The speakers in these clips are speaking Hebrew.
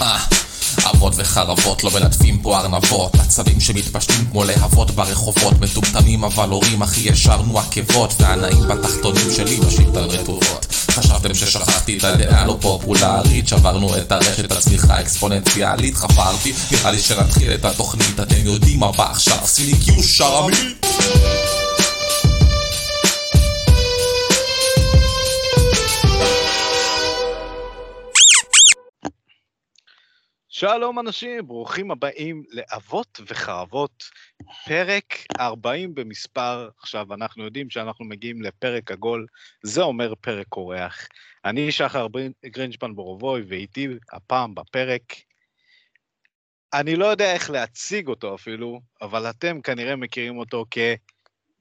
אה, אבות וחרבות לא מלטפים פה ארנבות. עצבים שמתפשטים כמו להבות ברחובות. מטומטמים אבל הורים הכי ישרנו עקבות. והנאים בתחתונים שלי משאיר את הרטובות. חשבתם ששכחתי את הדעה לא פופולרית. שברנו את הרשת הצמיחה האקספוננציאלית חפרתי נראה לי שנתחיל את התוכנית. אתם יודעים מה בא עכשיו? עשיתי קיוש שרמית שלום אנשים, ברוכים הבאים לאבות וחרבות, פרק 40 במספר. עכשיו, אנחנו יודעים שאנחנו מגיעים לפרק עגול, זה אומר פרק אורח. אני שחר גרינשפן בורובוי, ואיתי הפעם בפרק, אני לא יודע איך להציג אותו אפילו, אבל אתם כנראה מכירים אותו כ...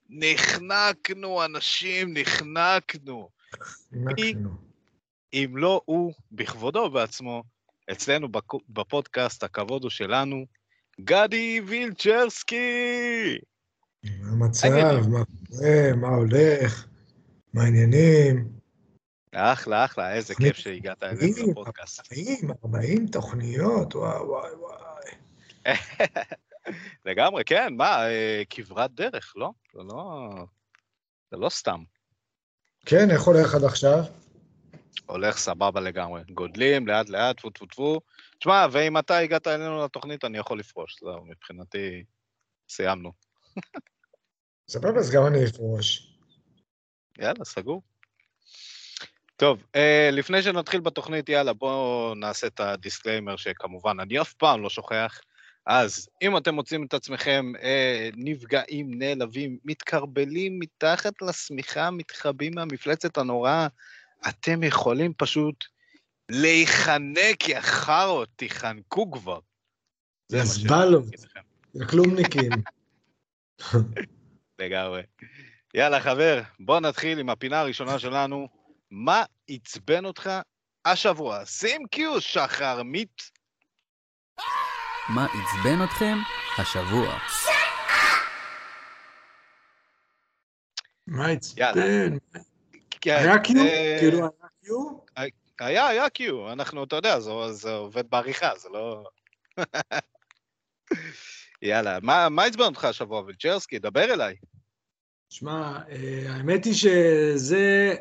נחנקנו, אנשים, נחנקנו. נחנקנו. אם לא הוא, בכבודו בעצמו, אצלנו בפודקאסט, הכבוד הוא שלנו, גדי וילצ'רסקי! מה המצב? מה קורה? מה הולך? מה העניינים? אחלה, אחלה, איזה כיף שהגעת אלינו. לפודקאסט. 40, 40 תוכניות, וואי וואי וואי. לגמרי, כן, מה, אה, כברת דרך, לא? זה לא... זה לא סתם. כן, איך הולך עד עכשיו? הולך סבבה לגמרי. גדלים, לאט לאט, טפו טפו טפו. תשמע, ואם אתה הגעת אלינו לתוכנית, אני יכול לפרוש, זהו, מבחינתי, סיימנו. סבבה, אז גם אני אפרוש. יאללה, סגור. טוב, אה, לפני שנתחיל בתוכנית, יאללה, בואו נעשה את ה disclaimer שכמובן אני אף פעם לא שוכח. אז אם אתם מוצאים את עצמכם אה, נפגעים, נעלבים, מתכרבלים מתחת לשמיכה, מתחבאים מהמפלצת הנוראה, אתם יכולים פשוט להיחנק, יא חארות, תיחנקו כבר. זה מה שאני. אגיד לכם. זה כלומניקים. לגמרי. יאללה, חבר, בוא נתחיל עם הפינה הראשונה שלנו. מה עצבן אותך השבוע? שים קיו, שחר מיט. מה עצבן אתכם השבוע? מה. עצבן? כן, היה קיו? אה, כאילו היה קיו? היה, היה קיו, אנחנו, אתה יודע, זה, עובד בעריכה, זה לא... יאללה, מה עצבן אותך השבוע, וילצ'רסקי? דבר אליי. שמע, אה, האמת היא שזה,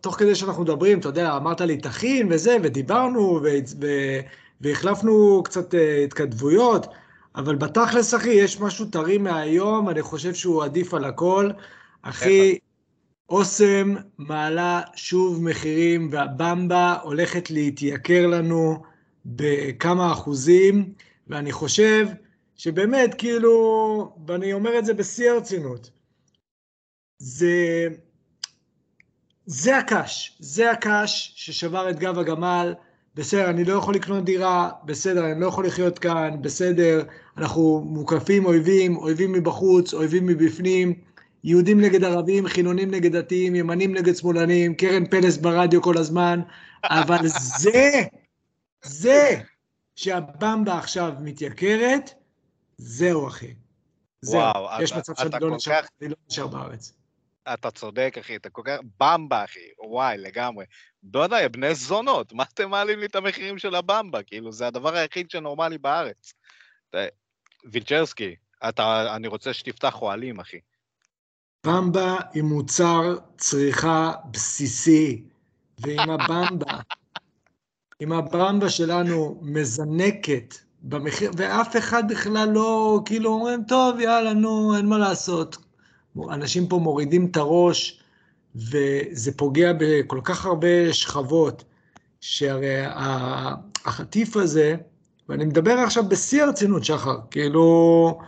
תוך כדי שאנחנו מדברים, אתה יודע, אמרת לי תכין וזה, ודיברנו, ו- והחלפנו קצת אה, התכתבויות, אבל בתכלס, אחי, יש משהו טרי מהיום, אני חושב שהוא עדיף על הכל. אחי, אוסם מעלה שוב מחירים, והבמבה הולכת להתייקר לנו בכמה אחוזים, ואני חושב שבאמת, כאילו, ואני אומר את זה בשיא הרצינות, זה, זה הקש, זה הקש ששבר את גב הגמל, בסדר, אני לא יכול לקנות דירה, בסדר, אני לא יכול לחיות כאן, בסדר, אנחנו מוקפים אויבים, אויבים מבחוץ, אויבים מבפנים, יהודים נגד ערבים, חילונים נגד דתיים, ימנים נגד שמאלנים, קרן פלס ברדיו כל הזמן, אבל זה, זה שהבמבה עכשיו מתייקרת, זהו אחי. זהו, וואו, יש אתה- מצב שאני לא נשאר, כך- לא בארץ. אתה צודק, אחי, אתה כל כך... במבה, אחי, וואי, לגמרי. יא בני זונות, מה אתם מעלים לי את המחירים של הבמבה? כאילו, זה הדבר היחיד שנורמלי בארץ. וילצ'רסקי, אתה, אני רוצה שתפתח אוהלים, אחי. במבה היא מוצר צריכה בסיסי, ואם הבמבה, אם הבמבה שלנו מזנקת במחיר, ואף אחד בכלל לא, כאילו אומרים, טוב, יאללה, נו, אין מה לעשות. אנשים פה מורידים את הראש, וזה פוגע בכל כך הרבה שכבות, שהרי החטיף הזה, ואני מדבר עכשיו בשיא הרצינות, שחר, כאילו,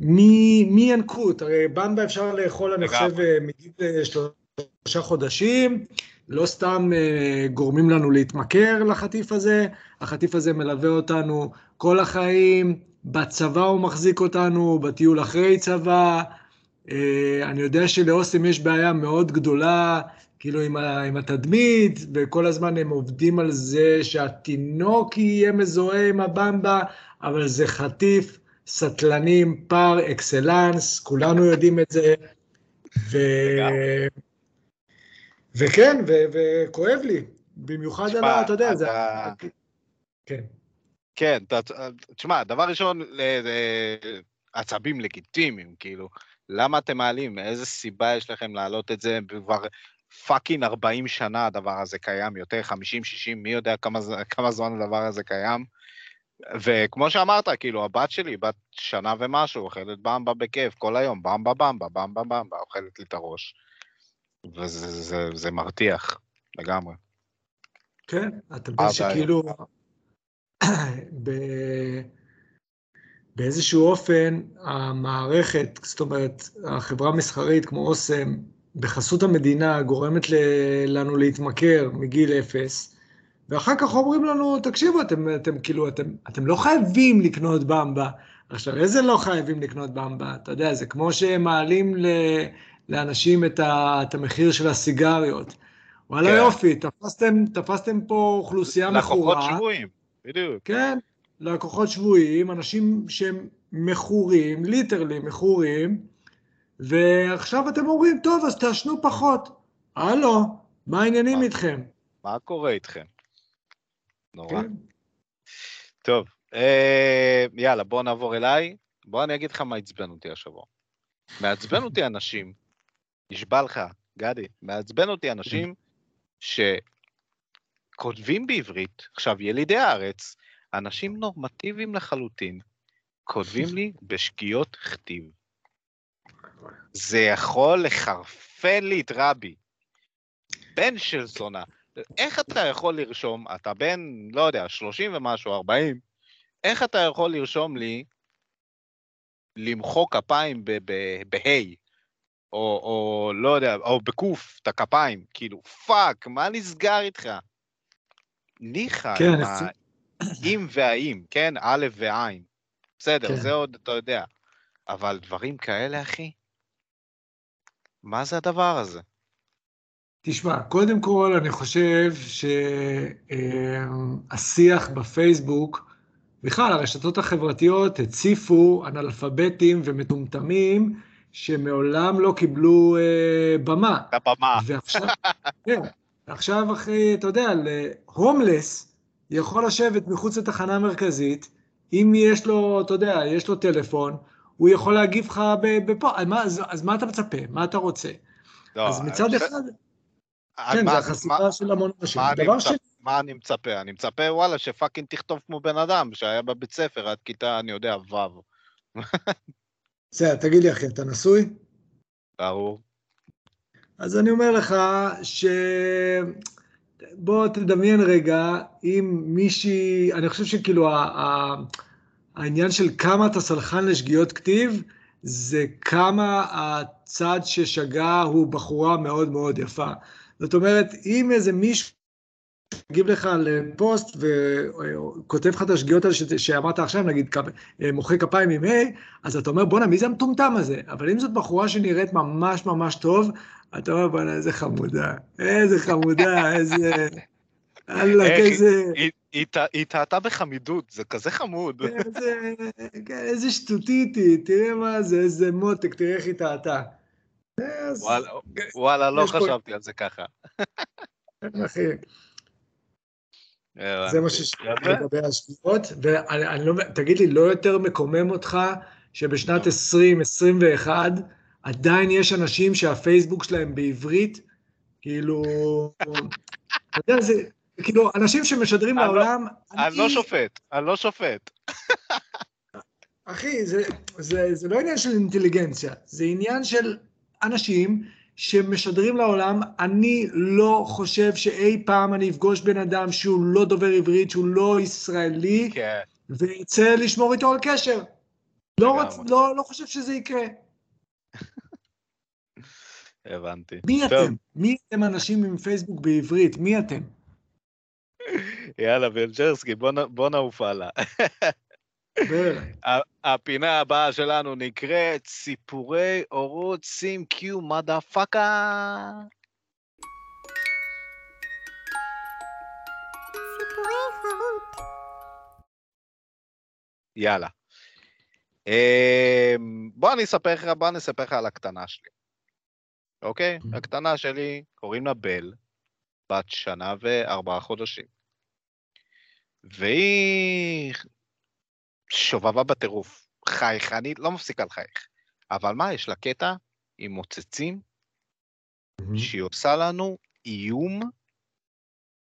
מי, מי ינקות? הרי במבה אפשר לאכול, אני. חושב, אה, מגיל אה, שלושה חודשים, לא סתם אה, גורמים לנו להתמכר לחטיף הזה, החטיף הזה מלווה אותנו כל החיים, בצבא הוא מחזיק אותנו, בטיול אחרי צבא, אה, אני יודע שלאוסם יש בעיה מאוד גדולה, כאילו עם, ה, עם התדמית, וכל הזמן הם עובדים על זה שהתינוק יהיה מזוהה עם הבמבה, אבל זה חטיף סטלנים פר אקסלנס, כולנו יודעים את זה. ו... וכן, ו- וכואב לי, במיוחד תשמע, על ה... אתה יודע, זה... אתה- כן. כן, אתה- תשמע, דבר ראשון, ל- עצבים לגיטימיים, כאילו, למה אתם מעלים? איזה סיבה יש לכם להעלות את זה? כבר פאקינג 40 שנה הדבר הזה קיים, יותר 50, 60, מי יודע כמה, כמה זמן הדבר הזה קיים. וכמו שאמרת, כאילו, הבת שלי, בת שנה ומשהו, אוכלת במבה בכיף כל היום, במבה במבה, במבה במבה, אוכלת לי את הראש. וזה זה, זה מרתיח, לגמרי. כן, אתה מבין שכאילו, ב... באיזשהו אופן, המערכת, זאת אומרת, החברה המסחרית כמו אוסם, בחסות המדינה, גורמת ל... לנו להתמכר מגיל אפס, ואחר כך אומרים לנו, תקשיבו, אתם, אתם כאילו, אתם, אתם לא חייבים לקנות במבה. עכשיו, איזה לא חייבים לקנות במבה? אתה יודע, זה כמו שמעלים ל... לאנשים את, ה... את המחיר של הסיגריות. וואלה כן. יופי, תפסתם, תפסתם פה אוכלוסייה לקוחות מכורה. שבויים, בדיוק. כן, לקוחות שבויים, אנשים שהם מכורים, ליטרלי מכורים, ועכשיו אתם אומרים, טוב, אז תעשנו פחות. הלו, מה העניינים מה? איתכם? מה קורה איתכם? נורא. כן. טוב, אה, יאללה, בוא נעבור אליי. בוא אני אגיד לך מה עצבן אותי השבוע. מעצבן אותי אנשים, נשבע לך, גדי, מעצבן אותי אנשים שכותבים בעברית, עכשיו, ילידי הארץ, אנשים נורמטיביים לחלוטין, כותבים לי בשגיאות כתיב. זה יכול לחרפן לי את רבי. בן של זונה. איך אתה יכול לרשום, אתה בן, לא יודע, 30 ומשהו, 40, איך אתה יכול לרשום לי למחוא כפיים ב- ב- בה' או, או לא יודע, או בקוף, את הכפיים, כאילו, fuck, מה נסגר איתך? ניחא, כן, האם והאם, כן? א' ועין. בסדר, כן. זה עוד אתה יודע. אבל דברים כאלה, אחי? מה זה הדבר הזה? תשמע, קודם כל אני חושב שהשיח בפייסבוק, בכלל הרשתות החברתיות הציפו אנאלפביתים ומטומטמים שמעולם לא קיבלו אה, במה. הבמה. ועכשיו, כן, עכשיו אחרי, אתה יודע, הומלס יכול לשבת מחוץ לתחנה המרכזית, אם יש לו, אתה יודע, יש לו טלפון, הוא יכול להגיב לך בפה, אז אז, מה אתה מצפה? מה אתה רוצה? לא, אז מצד אני אחד, כן, זה החשיפה של המון אנשים. מה אני מצפה? אני מצפה, וואלה, שפאקינג תכתוב כמו בן אדם, שהיה בבית ספר עד כיתה, אני יודע, ו'. בסדר, תגיד לי אחי, אתה נשוי? ברור. אז אני אומר לך ש... בוא תדמיין רגע אם מישהי, אני חושב שכאילו ה... ה... העניין של כמה אתה סלחן לשגיאות כתיב, זה כמה הצד ששגה הוא בחורה מאוד מאוד יפה. זאת אומרת, אם איזה מישהו מגיב לך לפוסט וכותב לך את השגיאות האלה שאמרת עכשיו, נגיד כ- מוחא כפיים עם היי, אז אתה אומר, בואנה, מי זה המטומטם הזה? אבל אם זאת בחורה שנראית ממש ממש טוב, אתה אומר, בואנה, איזה חמודה, איזה חמודה, איזה... אללה, איזה... היא- היא טע- היא טעתה בחמידות, זה כזה חמוד. איזה, כן, איזה שטותית היא, תראה מה זה, איזה מותק, תראה איך היא טעתה. אז, וואלה, וואלה, לא יש פה- חשבתי על זה ככה. אחי, זה מה שיש יפה. לגבי השגיאות, ואני אני לא, תגיד לי, לא יותר מקומם אותך שבשנת 2021 עדיין יש אנשים שהפייסבוק שלהם בעברית, כאילו, אתה יודע, זה, כאילו, אנשים שמשדרים לא- לעולם, אני לא שופט, אני לא שופט. אחי, זה לא עניין של אינטליגנציה, זה עניין של אנשים שמשדרים לעולם, אני לא חושב שאי פעם אני אפגוש בן אדם שהוא לא דובר עברית, שהוא לא ישראלי, כן. וירצה לשמור איתו על קשר. לא, רוצ. לא, לא חושב שזה יקרה. הבנתי. מי טוב, אתם? מי אתם אנשים עם פייסבוק בעברית? מי אתם? יאללה, וילג'רסקי, בוא בוא נעוף הלאה. הפינה הבאה שלנו נקראת סיפורי אורות סים קיו מדה פאקה. יאללה. אמ, בוא אני אספר לך, בוא אני אספר לך על הקטנה שלי. אוקיי? Mhm. הקטנה שלי, קוראים לה בל, בת שנה וארבעה חודשים. והיא שובבה בטירוף, חייכנית, לא מפסיקה לחייך. אבל מה, יש לה קטע עם מוצצים, שהיא עושה לנו איום,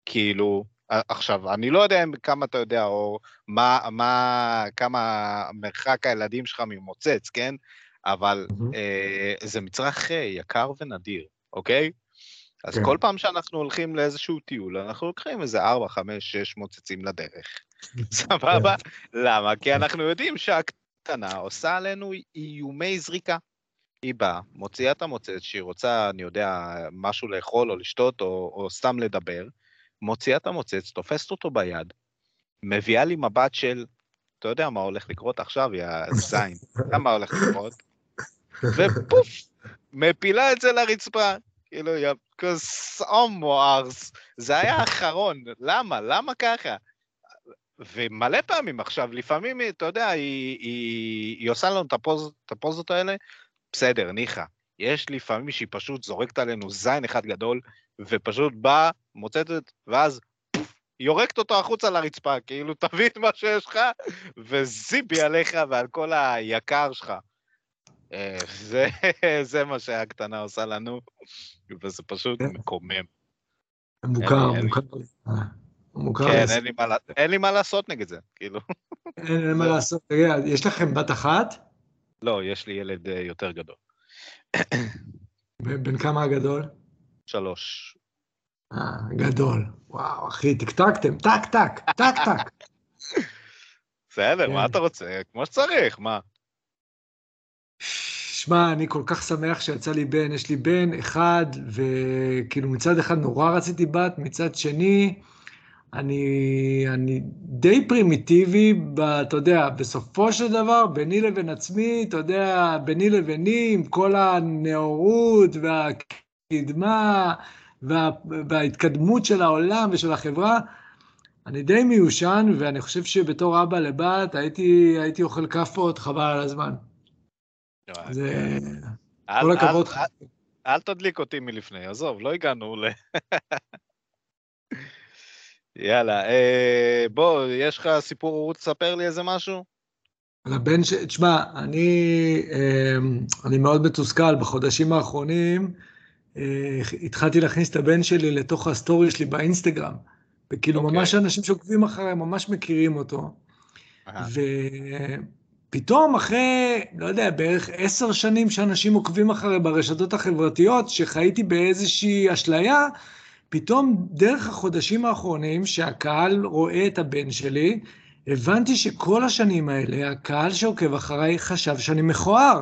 כאילו, עכשיו, אני לא יודע כמה אתה יודע, או מה, מה, כמה מרחק הילדים שלך ממוצץ, כן? אבל mm-hmm. אה, זה מצרך אה, יקר ונדיר, אוקיי? אז כן. כל פעם שאנחנו הולכים לאיזשהו טיול, אנחנו לוקחים איזה 4, 5, 6 מוצצים לדרך. סבבה? למה? כי אנחנו יודעים שהקטנה עושה עלינו איומי זריקה. היא באה, מוציאה את המוצץ שהיא רוצה, אני יודע, משהו לאכול או לשתות או, או סתם לדבר, מוציאה את המוצץ, תופסת אותו ביד, מביאה לי מבט של, אתה יודע מה הולך לקרות עכשיו, יא זין, אתה מה הולך לקרות? ופוף, מפילה את זה לרצפה. כאילו, יא קוסומו ארס. זה היה האחרון, למה? למה ככה? ומלא פעמים עכשיו, לפעמים, אתה יודע, היא, היא, היא עושה לנו את, הפוז, את הפוזות האלה, בסדר, ניחא. יש לפעמים שהיא פשוט זורקת עלינו זין אחד גדול, ופשוט באה, מוצצת, ואז יורקת אותו החוצה לרצפה, כאילו, תביא את מה שיש לך, וזיבי עליך ועל כל היקר שלך. אה, זה, זה מה שהקטנה עושה לנו, וזה פשוט כן. מקומם. מוכר, מוכר. מוכר. כן, אין לי, מה, אין לי מה לעשות נגד זה, כאילו. אין, אין מה לעשות. יש לכם בת אחת? לא, יש לי ילד אה, יותר גדול. בן כמה הגדול? שלוש. אה, גדול. וואו, אחי, טקטקתם, טק, טק, טק, טק. בסדר, מה כן. אתה רוצה? כמו שצריך, מה? שמע, אני כל כך שמח שיצא לי בן, יש לי בן אחד, וכאילו מצד אחד נורא רציתי בת, מצד שני, אני, אני די פרימיטיבי, ב, אתה יודע, בסופו של דבר, ביני לבין עצמי, אתה יודע, ביני לביני, עם כל הנאורות והקדמה וה, וההתקדמות של העולם ושל החברה, אני די מיושן, ואני חושב שבתור אבא לבת הייתי, הייתי אוכל כאפות חבל על הזמן. זה... כל הכבוד לך. אל תדליק אותי מלפני, עזוב, לא הגענו ל... יאללה, אה, בוא, יש לך סיפור תספר לי איזה משהו? על הבן ש... תשמע, אני, אה, אני מאוד מתוסכל. בחודשים האחרונים אה, התחלתי להכניס את הבן שלי לתוך הסטורי שלי באינסטגרם. וכאילו, okay. אוקיי. ממש אנשים שעוקבים אחריי, ממש מכירים אותו. ופתאום אחרי, לא יודע, בערך עשר שנים שאנשים עוקבים אחריי ברשתות החברתיות, שחייתי באיזושהי אשליה, פתאום דרך החודשים האחרונים שהקהל רואה את הבן שלי, הבנתי שכל השנים האלה הקהל שעוקב אחריי חשב שאני מכוער.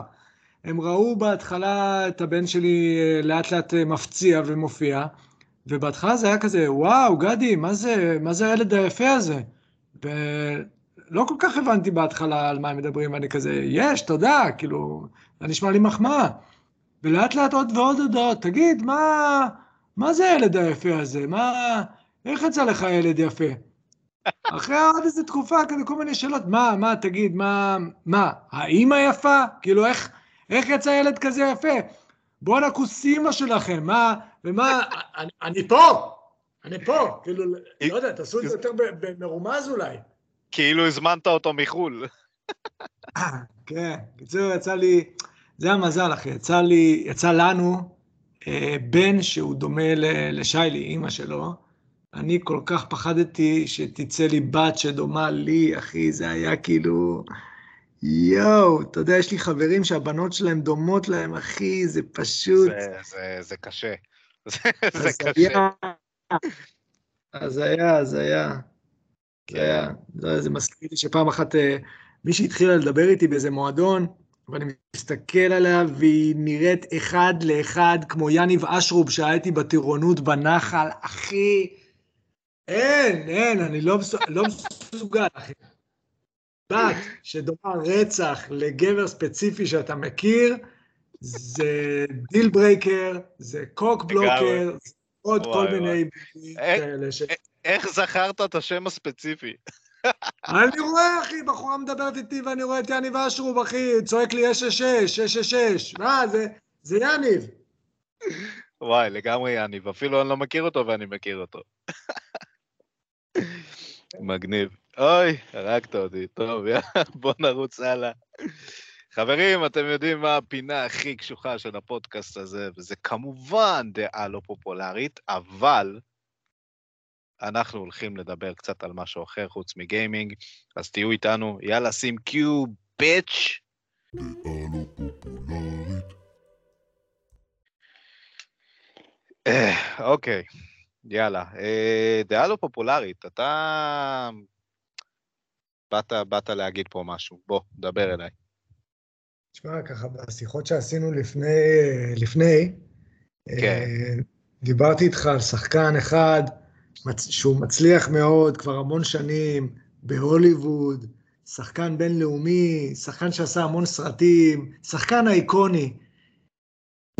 הם ראו בהתחלה את הבן שלי אה, לאט לאט אה, מפציע ומופיע, ובהתחלה זה היה כזה, וואו, גדי, מה זה, מה זה הילד היפה הזה? ולא כל כך הבנתי בהתחלה על מה הם מדברים, ואני כזה, יש, תודה, כאילו, זה נשמע לי מחמאה. ולאט לאט עוד ועוד הודעות, תגיד, מה, מה זה הילד היפה הזה? מה... איך יצא לך ילד יפה? אחרי עוד איזה תקופה, כזה כל מיני שאלות, מה, מה, תגיד, מה, מה, האימא יפה? כאילו, איך, איך יצא ילד כזה יפה? בואנה כוס אימא שלכם, מה, ומה, אני, אני פה, אני פה, כאילו, לא יודע, תעשו את זה יותר במרומז אולי. כאילו הזמנת אותו מחו"ל. כן, בקיצור, יצא לי, זה המזל, אחי, יצא לי, יצא לנו, בן שהוא דומה לשיילי, אימא שלו, אני כל כך פחדתי שתצא לי בת שדומה לי, אחי, זה היה כאילו... יואו, אתה יודע, יש לי חברים שהבנות שלהם דומות להם, אחי, זה פשוט... זה, זה, זה קשה. זה, קשה. אז היה, אז היה. זה היה. זה מזכיר לי שפעם אחת אה, מישהי התחילה לדבר איתי באיזה מועדון, ואני מסתכל עליה, והיא נראית אחד לאחד כמו יניב אשרוב שהיה איתי בטירונות בנחל, אחי, אין, אין, אני לא, לא מסוגל, אחי. בת שדומה רצח לגבר ספציפי שאתה מכיר, זה deal breaker, זה cock blocker, זה עוד כל מיני כאלה ש... איך זכרת את השם הספציפי? אני רואה, אחי, בחורה מדברת איתי ואני רואה את יניב אשרוב, אחי, צועק לי 666, 666, מה, זה, זה יניב. וואי, לגמרי יניב, אפילו אני לא מכיר אותו ואני מכיר אותו. מגניב. אוי, הרגת אותי. טוב, יאללה, בוא נרוץ הלאה. חברים, אתם יודעים מה הפינה הכי קשוחה של הפודקאסט הזה, וזה כמובן דעה לא פופולרית, אבל אנחנו הולכים לדבר קצת על משהו אחר חוץ מגיימינג, אז תהיו איתנו, יאללה, שים קיו, ביץ'. אה, אוקיי, יאללה. אה, דעה לא פופולרית, אתה... באת, באת להגיד פה משהו, בוא, דבר אליי. תשמע, ככה, בשיחות שעשינו לפני, לפני, כן. אה, דיברתי איתך על שחקן אחד שהוא מצליח מאוד כבר המון שנים בהוליווד, שחקן בינלאומי, שחקן שעשה המון סרטים, שחקן אייקוני.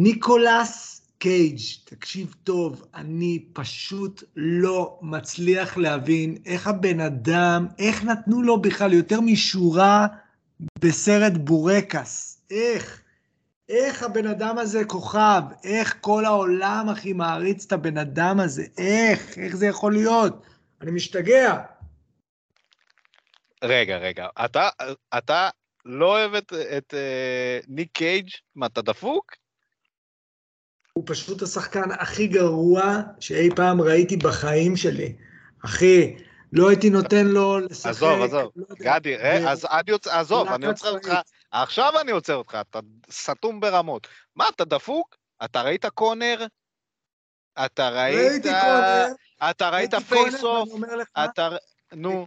ניקולס קייג', תקשיב טוב, אני פשוט לא מצליח להבין איך הבן אדם, איך נתנו לו בכלל יותר משורה בסרט בורקס. איך? איך הבן אדם הזה כוכב? איך כל העולם, אחי, מעריץ את הבן אדם הזה? איך? איך זה יכול להיות? אני משתגע. רגע, רגע, אתה, אתה לא אוהב את, את אה, ניק קייג'? מה, אתה דפוק? הוא פשוט השחקן הכי גרוע שאי פעם ראיתי בחיים שלי. אחי, לא הייתי נותן לו לשחק. עזוב, עזוב. לא גדי, אה, אז אני עוצר, עזוב, אני עוצר אותך. עכשיו אני עוצר אותך, אתה סתום ברמות. מה, אתה דפוק? אתה ראית Con Air? אתה ראית... אתה ראית ראיתי Con Air, Face Off? ואני אומר לך, אתה... נו,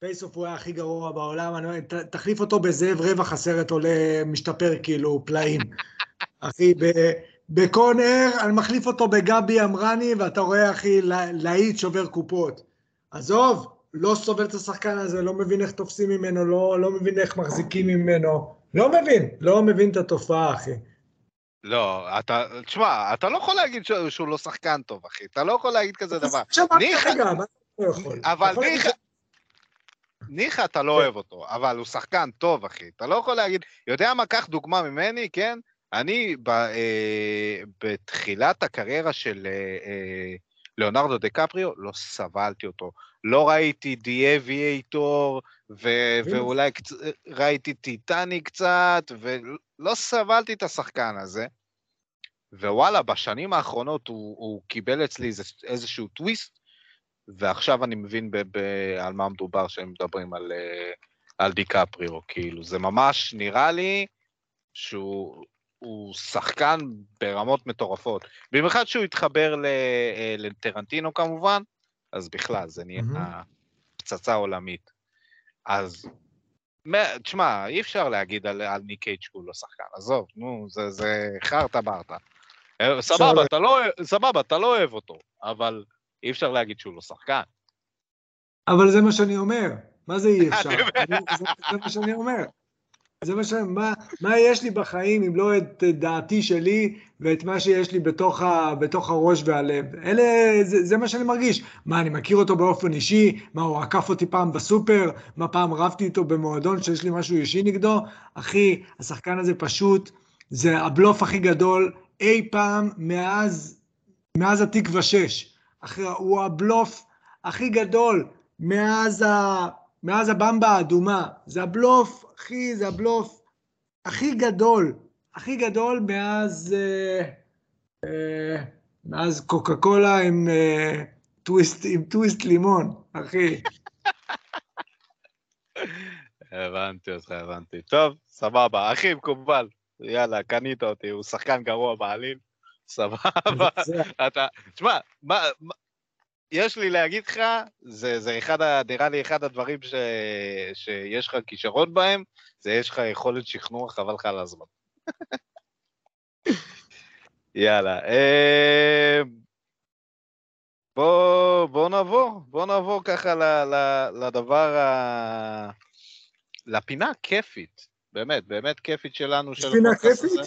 פייסוף הוא היה הכי גרוע בעולם, אני אומר, תחליף אותו בזאב רווח, הסרט עולה, משתפר כאילו פלאים. אחי, ב- בקונר, אני מחליף אותו בגבי אמרני, ואתה רואה, אחי, לה- להיט שובר קופות. עזוב, לא סובל את השחקן הזה, לא מבין איך תופסים ממנו, לא, לא מבין איך מחזיקים ממנו. לא מבין, לא מבין את התופעה, אחי. לא, אתה... תשמע, אתה לא יכול להגיד שהוא שהוא לא שחקן טוב, אחי. אתה לא יכול להגיד כזה דבר. ניחא- לא? אבל ניחא... ניחא אתה לא כן. אוהב אותו, אבל הוא שחקן טוב, אחי. אתה לא יכול להגיד... יודע מה, קח דוגמה ממני, כן? אני ב, אה, בתחילת הקריירה של אה, אה, ליאונרדו דקפריו, לא סבלתי אותו. לא ראיתי די אביאטור, ו- הנה. ואולי קצ... ראיתי טיטני קצת, ולא סבלתי את השחקן הזה. ווואלה, בשנים האחרונות הוא, הוא קיבל אצלי איזשהו טוויסט, ועכשיו אני מבין ב- ב- על מה מדובר שהם מדברים על, אה, על דיקפריו, כאילו, זה ממש נראה לי שהוא הוא שחקן ברמות מטורפות. במיוחד שהוא התחבר אה, לטרנטינו כמובן, אז בכלל, זה נהיה מהמם. פצצה עולמית. אז, תשמע, אי אפשר להגיד על, על ניק קייג' שהוא לא שחקן, עזוב, נו, זה, זה חרטה ברטה. אה, סבבה, אתה לא, סבבה, אתה לא אוהב אותו, אבל אי אפשר להגיד שהוא לא שחקן. אבל זה מה שאני אומר. מה זה אי אפשר? אני- זה, זה מה שאני אומר. זה מה שאני... מה, מה יש לי בחיים אם לא את דעתי שלי ואת מה שיש לי בתוך, ה, בתוך הראש והלב? אלה... זה, זה מה שאני מרגיש. מה, אני מכיר אותו באופן אישי? מה, הוא עקף אותי פעם בסופר? מה, פעם רבתי איתו במועדון שיש לי משהו אישי נגדו? אחי, השחקן הזה פשוט... זה הבלוף הכי גדול אי פעם מאז, מאז התקווה 6. אחי, הוא הבלוף הכי גדול מאז, ה... מאז הבמבה האדומה. זה הבלוף, אחי, זה הבלוף הכי גדול, הכי גדול מאז, אה, אה, מאז קוקה קולה עם, אה, טוויסט, עם טוויסט לימון, אחי. הבנתי אותך, הבנתי. טוב, סבבה, אחי, מקובל. יאללה, קנית אותי, הוא שחקן גרוע בעליל, סבבה. אתה, תשמע, מה, מה, יש לי להגיד לך, זה, זה אחד, ה- נראה לי אחד הדברים ש, שיש לך כישרון בהם, זה יש לך יכולת שכנוע, חבל לך על הזמן. יאללה, אה, בוא, בוא נעבור, בוא נעבור ככה ל, ל, לדבר, ה, לפינה הכיפית, באמת, באמת כיפית שלנו. של פינה כיפית? הזה.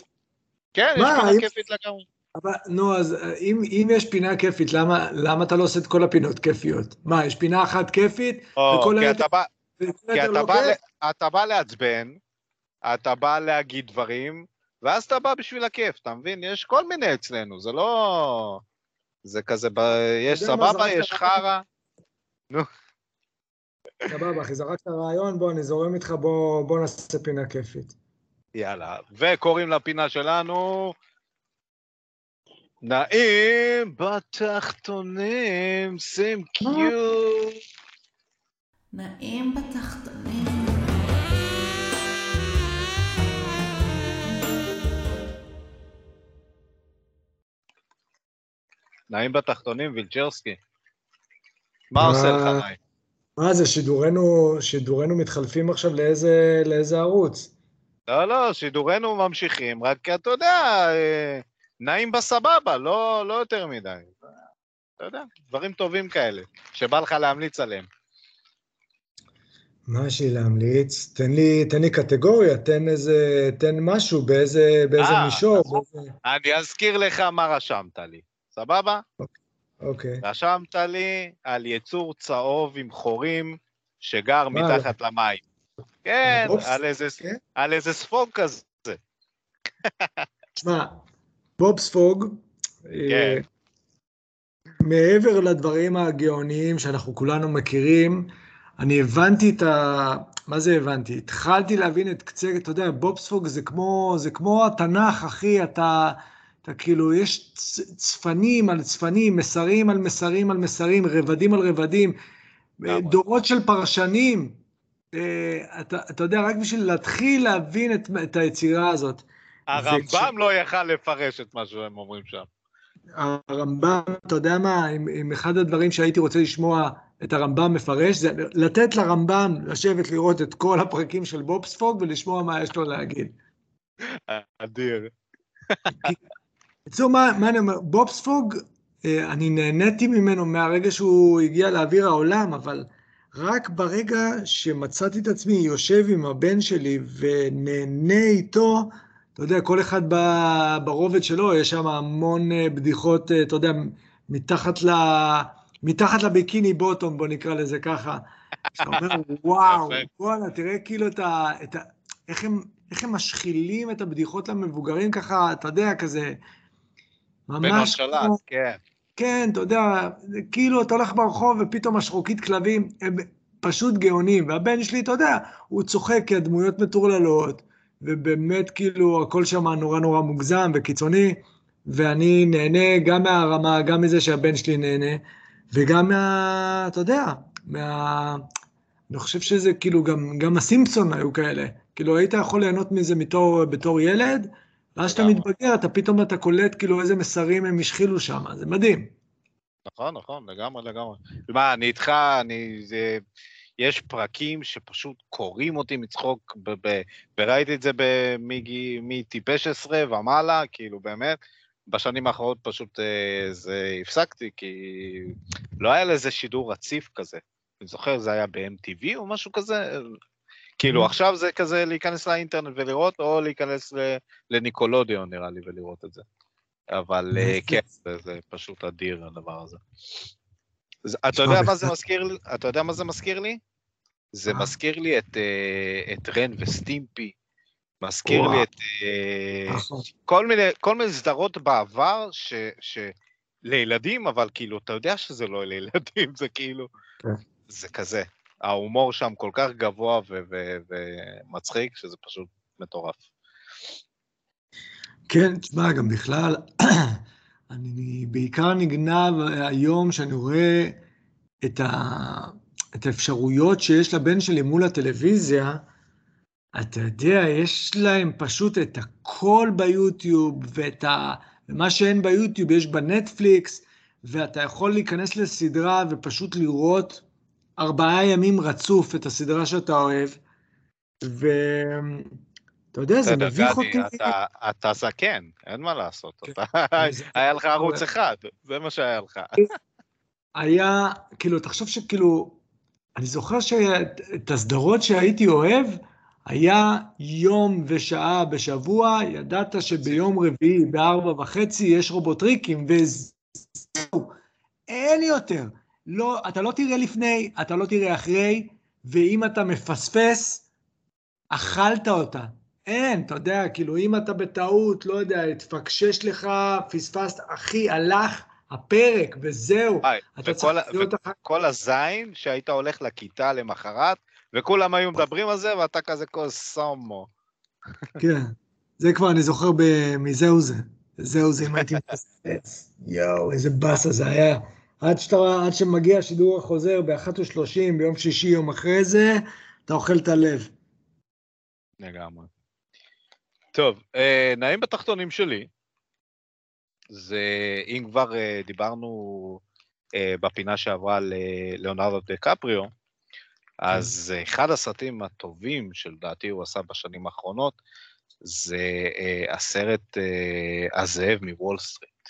כן, יש מה, פינה אם- כיפית לגמרי. אבל, נו, אז אה, אם, אם יש פינה כיפית, למה, למה אתה לא עושה את כל הפינות כיפיות? מה, יש פינה אחת כיפית, או, וכל כי היתר אתה בא, כי אתה לא בא? ל- אתה בא לעצבן, אתה בא להגיד דברים, ואז אתה בא בשביל הכיף, אתה מבין? יש כל מיני אצלנו, זה לא... זה כזה, ב... יש סבבה, יש. חרא. סבבה, אחי, זרקת רעיון, בוא, אני זורם איתך, בוא, בוא נעשה פינה כיפית. יאללה. וקוראים לפינה שלנו... נעים בתחתונים, שים קיו. נעים בתחתונים. נעים בתחתונים, וילצ'רסקי. מה מה- עושה לך נעים? מה זה, שידורנו, שידורנו מתחלפים עכשיו לאיזה, לאיזה ערוץ? לא, לא, שידורנו ממשיכים, רק אתה יודע, אה, נעים בסבבה, לא, לא יותר מדי. אתה יודע, דברים טובים כאלה, שבא לך להמליץ עליהם. מה יש לי להמליץ? תן לי, תן לי קטגוריה, תן איזה, תן משהו באיזה, באיזה אה, מישור. נכון. באיזה... אני אזכיר לך מה רשמת לי, סבבה? אוקיי. רשמת לי על יצור צהוב עם חורים שגר מה, מתחת למים. כן, על איזה, כן? על איזה ספוג כזה. תשמע, בוב ספוג, כן. אה, מעבר לדברים הגאוניים שאנחנו כולנו מכירים, אני הבנתי את ה... מה זה הבנתי? התחלתי להבין את קצה, אתה יודע, בובספוג זה כמו, זה כמו התנ"ך, אחי, אתה, אתה כאילו, יש צפנים על צפנים, מסרים על מסרים על מסרים, רבדים על רבדים, לגמרי. דורות של פרשנים. אה, אתה, אתה יודע, רק בשביל להתחיל להבין את, את היצירה הזאת. הרמב"ם לא יכל לפרש את מה שהם אומרים שם. הרמב"ם, אתה יודע מה, אם, אחד הדברים שהייתי רוצה לשמוע את הרמב"ם מפרש, זה לתת לרמב"ם לשבת לראות את כל הפרקים של בובספוג ולשמוע מה יש לו להגיד. אדיר. בקיצור, מה, מה אני אומר, בובספוג, אה, אני נהניתי ממנו מהרגע שהוא הגיע לאוויר העולם, אבל רק ברגע שמצאתי את עצמי יושב עם הבן שלי ונהנה איתו, אתה יודע, כל אחד ברובד שלו, יש שם המון אה, בדיחות, אה, אתה יודע, מתחת ל... מתחת לביקיני בוטום, בוא נקרא לזה ככה. שאתה אומר, וואו. וואלה, תראה כאילו את ה... את ה... איך, הם, איך הם משחילים את הבדיחות למבוגרים ככה, אתה יודע, כזה... ממש כמו- כן. כן, אתה יודע, כאילו אתה הולך ברחוב ופתאום השחוקית כלבים, הם פשוט גאונים. והבן שלי, אתה יודע, הוא צוחק כי הדמויות מטורללות, ובאמת כאילו הכל שם נורא נורא מוגזם וקיצוני, ואני נהנה גם מהרמה, גם מזה שהבן שלי נהנה, וגם מה... אתה יודע, מה... אני חושב שזה כאילו, גם, גם הסימפסון היו כאלה. כאילו, היית יכול ליהנות מזה בתור, בתור ילד, ואז כשאתה. מתבגר, אתה פתאום אתה קולט כאילו איזה מסרים הם השחילו שם, זה מדהים. נכון, נכון, לגמרי, לגמרי. מה, אני איתך, אני... זה... יש פרקים שפשוט קורעים אותי מצחוק, ב- ב- וראיתי את זה מטיפש עשרה ומעלה, כאילו, באמת. בשנים האחרונות פשוט אה, זה הפסקתי, כי לא היה לזה שידור רציף כזה. אני זוכר, זה היה ב-MTV או משהו כזה. כאילו, Mhm. עכשיו זה כזה להיכנס לאינטרנט ולראות, או להיכנס לניקולודיון, נראה לי, ולראות את זה. אבל אה. כן, זה, זה פשוט אדיר, הדבר הזה. אתה יודע מה זה מזכיר לי? אתה יודע מה זה מזכיר לי? זה? מזכיר לי את, אה, את רן וסטימפי, מזכיר לי. את אה, נכון. כל מיני, כל מיני סדרות בעבר ש, ש... לילדים, אבל כאילו, אתה יודע שזה לא לילדים, זה כאילו... כן. זה כזה. ההומור שם כל כך גבוה ו- ו- ומצחיק, שזה פשוט מטורף. כן, תשמע, גם בכלל, אני בעיקר נגנב היום שאני רואה את, ה, את האפשרויות שיש לבן שלי מול הטלוויזיה. אתה יודע, יש להם פשוט את הכל ביוטיוב, ואת ה... ומה שאין ביוטיוב יש בנטפליקס, ואתה יכול להיכנס לסדרה ופשוט לראות ארבעה ימים רצוף את הסדרה שאתה אוהב, ואתה יודע, זה מביך אותי. אתה- אתה זקן, אין מה לעשות. כן. אתה-. היה לך ערוץ אחד, זה מה שהיה לך. היה, כאילו, תחשוב שכאילו, אני זוכר שאת הסדרות שהייתי אוהב, היה יום ושעה בשבוע, ידעת שביום רביעי בארבע וחצי יש רובוטריקים, וזהו, אין יותר. לא, אתה לא תראה לפני, אתה לא תראה אחרי, ואם אתה מפספס, אכלת אותה. אין, אתה יודע, כאילו, אם אתה בטעות, לא יודע, התפקשש לך, פספסת, אחי, הלך הפרק, וזהו. היי, אתה וכל צריך לחיות אחר כל הזין שהיית הולך לכיתה למחרת, וכולם היו מדברים על זה, ואתה כזה כל סומו. כן, זה כבר אני זוכר ב- מזהו זה. זהו זה, אם הייתי מפספס. יואו, איזה באסה זה היה. עד, שאתה, עד שמגיע השידור החוזר ב-13:30 ביום שישי, יום אחרי זה, אתה אוכל את הלב. לגמרי. טוב, אה, נעים בתחתונים שלי. זה, אם כבר אה, דיברנו אה, בפינה שעברה על אה, ליאונרדו דקפריו, אז אה, אחד הסרטים הטובים שלדעתי הוא עשה בשנים האחרונות, זה הסרט הזאב מוול סטריט.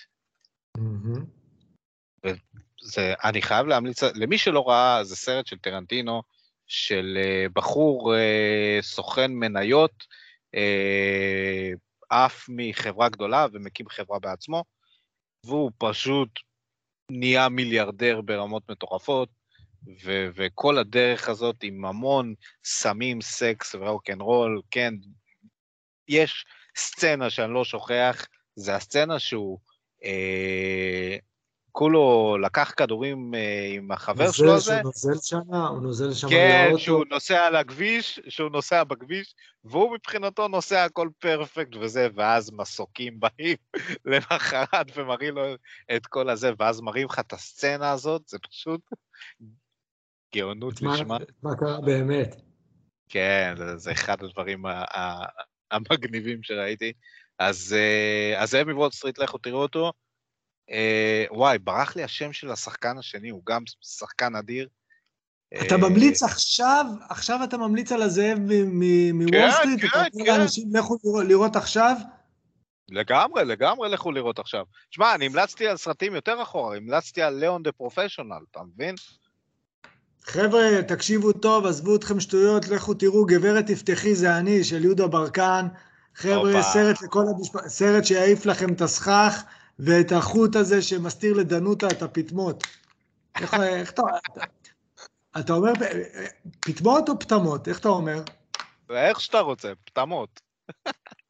זה, אני חייב להמליץ, למי שלא ראה, זה סרט של טרנטינו, של בחור סוכן מניות, עף מחברה גדולה ומקים חברה בעצמו, והוא פשוט נהיה מיליארדר ברמות מטורפות, ו- וכל הדרך הזאת עם המון סמים, סקס ורוקנרול, כן, יש סצנה שאני לא שוכח, זה הסצנה שהוא אה, כולו לקח כדורים אה, עם החבר שלו הזה, שהוא נוזל שם, הוא נוזל שם כן. שהוא נוסע על הכביש, שהוא נוסע בכביש, והוא מבחינתו נוסע הכל פרפקט וזה, ואז מסוקים באים למחרת ומראים לו את כל הזה, ואז מראים לך את הסצנה הזאת, זה פשוט גאונות מה- לשמה. מה קרה באמת? כן, זה, זה אחד הדברים המגניבים שראיתי. אז, אה, אז זאב מוול סטריט, לכו תראו אותו. אה, וואי, ברח לי השם של השחקן השני, הוא גם שחקן אדיר. אתה אה, ממליץ עכשיו, עכשיו אתה ממליץ על הזאב מ- מ- מוול כן, סטריט? כן, כן. לאנשים, לכו לראות- עכשיו? לגמרי, לגמרי לכו לראות עכשיו. שמע, אני המלצתי על סרטים יותר אחורה, המלצתי על ליאון The Professional, אתה מבין? חבר'ה, תקשיבו טוב, עזבו אתכם שטויות, לכו תראו, גברת תפתחי זה אני, של יהודה ברקן. חבר'ה. סרט לכל המשפחה, סרט שיעיף לכם את הסכך ואת החוט הזה שמסתיר לדנותה את הפטמות. איך, איך אתה... אתה אומר, פטמות או פטמות? איך אתה אומר? איך שאתה רוצה, פטמות.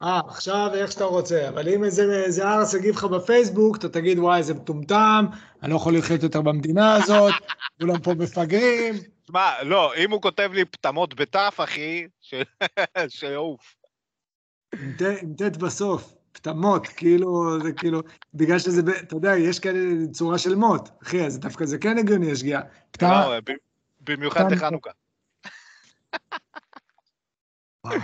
אה, עכשיו איך שאתה רוצה, אבל אם איזה, איזה ארס יגיב לך בפייסבוק, אתה תגיד, וואי, זה מטומטם, אני לא יכול לחיות יותר במדינה הזאת, כולם פה מפגרים. שמע, לא, אם הוא כותב לי פטמות בתף, אחי, שיעוף. עם ט- עם פטמות, כאילו, זה כאילו, בגלל שזה, אתה יודע, יש כאלה צורה של מוט, אחי, אז דווקא זה כן הגיוני, יש שגיאה. פטם, לא, ב- במיוחד. וואו.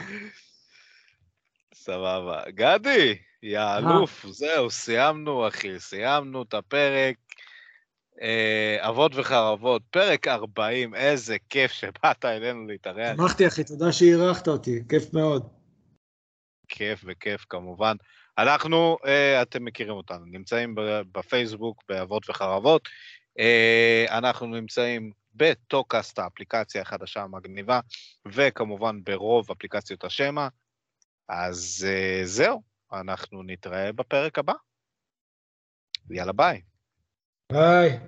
סבבה. גדי, יא אלוף, זהו, סיימנו, אחי, סיימנו את הפרק. אה, אבות וחרבות, פרק 40, איזה כיף שבאת אלינו להתארח. שמחתי, אחי, תודה שאירחת אותי, כיף מאוד. כיף וכיף כמובן. אנחנו, אה, אתם מכירים אותנו, נמצאים בפייסבוק באבות וחרבות. אה, אנחנו נמצאים בטוקאסט, האפליקציה החדשה המגניבה, וכמובן ברוב אפליקציות השמע. אז אה, זהו, אנחנו נתראה בפרק הבא. יאללה ביי. ביי.